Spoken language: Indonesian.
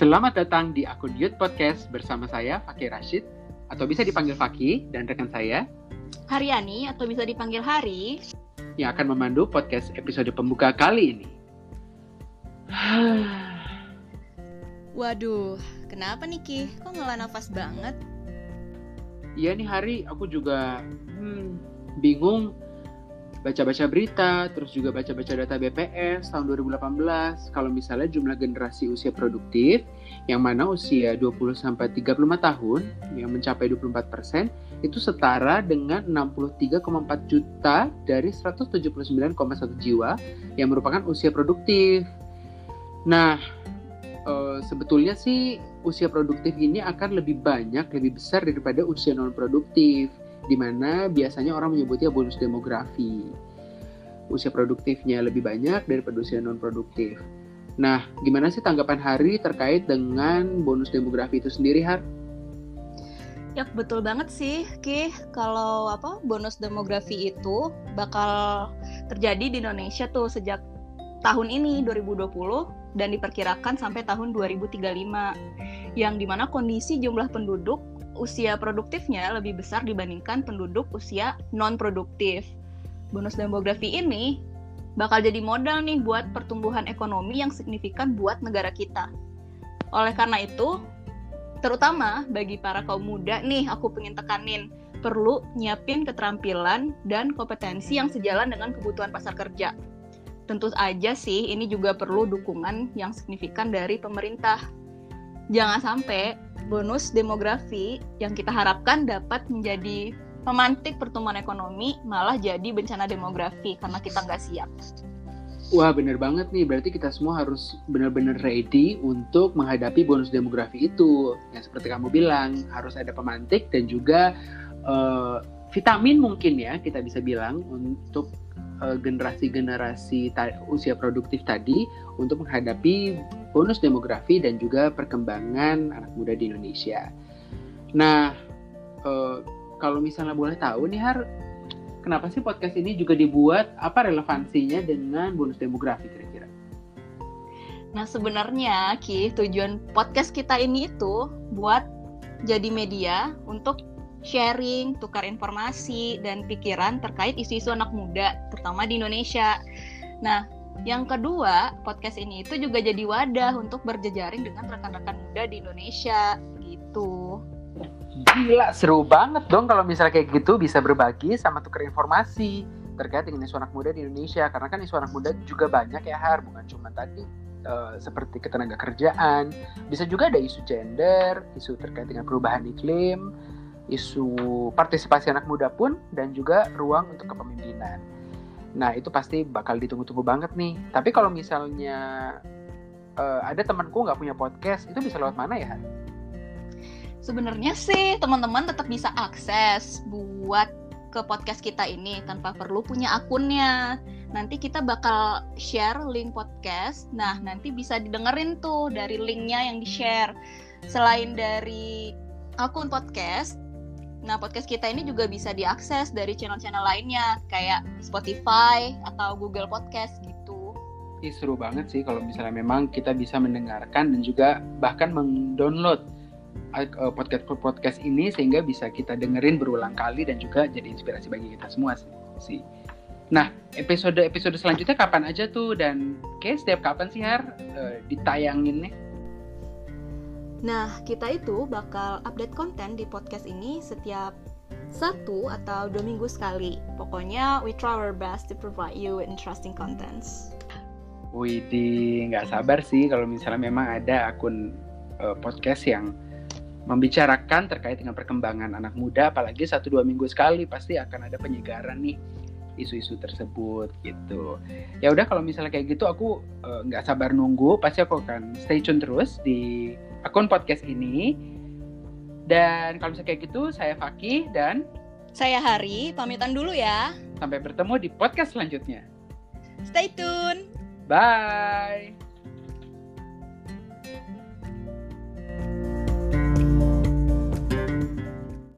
Selamat datang di akun Youth Podcast bersama saya Fakir Rashid atau bisa dipanggil Faki dan rekan saya Haryani atau bisa dipanggil Hari yang akan memandu podcast episode pembuka kali ini. Waduh, kenapa nih Ki? Kok ngelah nafas banget? Iya nih Hari, aku juga hmm, bingung baca-baca berita, terus juga baca-baca data BPS tahun 2018 kalau misalnya jumlah generasi usia produktif yang mana usia 20 sampai 35 tahun yang mencapai 24% itu setara dengan 63,4 juta dari 179,1 jiwa yang merupakan usia produktif. Nah, e, sebetulnya sih usia produktif ini akan lebih banyak, lebih besar daripada usia non produktif di mana biasanya orang menyebutnya bonus demografi. Usia produktifnya lebih banyak daripada usia non produktif. Nah, gimana sih tanggapan Hari terkait dengan bonus demografi itu sendiri, Har? Ya betul banget sih, Ki. Kalau apa bonus demografi itu bakal terjadi di Indonesia tuh sejak tahun ini 2020 dan diperkirakan sampai tahun 2035 yang di mana kondisi jumlah penduduk usia produktifnya lebih besar dibandingkan penduduk usia non produktif. Bonus demografi ini bakal jadi modal nih buat pertumbuhan ekonomi yang signifikan buat negara kita. Oleh karena itu, terutama bagi para kaum muda nih, aku pengen tekanin perlu nyiapin keterampilan dan kompetensi yang sejalan dengan kebutuhan pasar kerja. Tentu aja sih ini juga perlu dukungan yang signifikan dari pemerintah. Jangan sampai bonus demografi yang kita harapkan dapat menjadi pemantik pertumbuhan ekonomi malah jadi bencana demografi karena kita nggak siap. Wah bener banget nih, berarti kita semua harus benar-benar ready untuk menghadapi bonus demografi itu. Yang seperti kamu bilang, harus ada pemantik dan juga uh, vitamin mungkin ya kita bisa bilang untuk eh, generasi-generasi uh, usia produktif tadi untuk menghadapi bonus demografi dan juga perkembangan anak muda di Indonesia. Nah, uh, kalau misalnya boleh tahu nih Har, kenapa sih podcast ini juga dibuat? Apa relevansinya dengan bonus demografi kira-kira? Nah sebenarnya Ki, tujuan podcast kita ini itu buat jadi media untuk sharing, tukar informasi, dan pikiran terkait isu-isu anak muda, terutama di Indonesia. Nah, yang kedua, podcast ini itu juga jadi wadah untuk berjejaring dengan rekan-rekan muda di Indonesia gitu. Gila, seru banget dong kalau misalnya kayak gitu bisa berbagi sama tukar informasi terkait dengan isu anak muda di Indonesia. Karena kan isu anak muda juga banyak ya Har, bukan cuma tadi uh, seperti ketenaga kerjaan, bisa juga ada isu gender, isu terkait dengan perubahan iklim, isu partisipasi anak muda pun, dan juga ruang untuk kepemimpinan. Nah itu pasti bakal ditunggu-tunggu banget nih. Tapi kalau misalnya uh, ada temanku nggak punya podcast, itu bisa lewat mana ya? Sebenarnya sih teman-teman tetap bisa akses buat ke podcast kita ini tanpa perlu punya akunnya. Nanti kita bakal share link podcast. Nah, nanti bisa didengerin tuh dari linknya yang di-share. Selain dari akun podcast, Nah, podcast kita ini juga bisa diakses dari channel-channel lainnya, kayak Spotify atau Google Podcast gitu. Ih, seru banget sih kalau misalnya memang kita bisa mendengarkan dan juga bahkan mendownload eh, podcast-podcast ini sehingga bisa kita dengerin berulang kali dan juga jadi inspirasi bagi kita semua sih. Nah, episode-episode selanjutnya kapan aja tuh dan kayak setiap kapan sih Har uh, ditayanginnya? Nah, kita itu bakal update konten di podcast ini setiap satu atau dua minggu sekali. Pokoknya, we try our best to provide you with interesting contents. Widih, nggak sabar sih kalau misalnya memang ada akun uh, podcast yang membicarakan terkait dengan perkembangan anak muda, apalagi satu dua minggu sekali pasti akan ada penyegaran nih isu-isu tersebut gitu. Ya udah kalau misalnya kayak gitu aku eh, nggak uh, sabar nunggu, pasti aku akan stay tune terus di akun podcast ini. Dan kalau misalnya kayak gitu, saya Faki dan saya Hari, pamitan dulu ya. Sampai bertemu di podcast selanjutnya. Stay tune. Bye.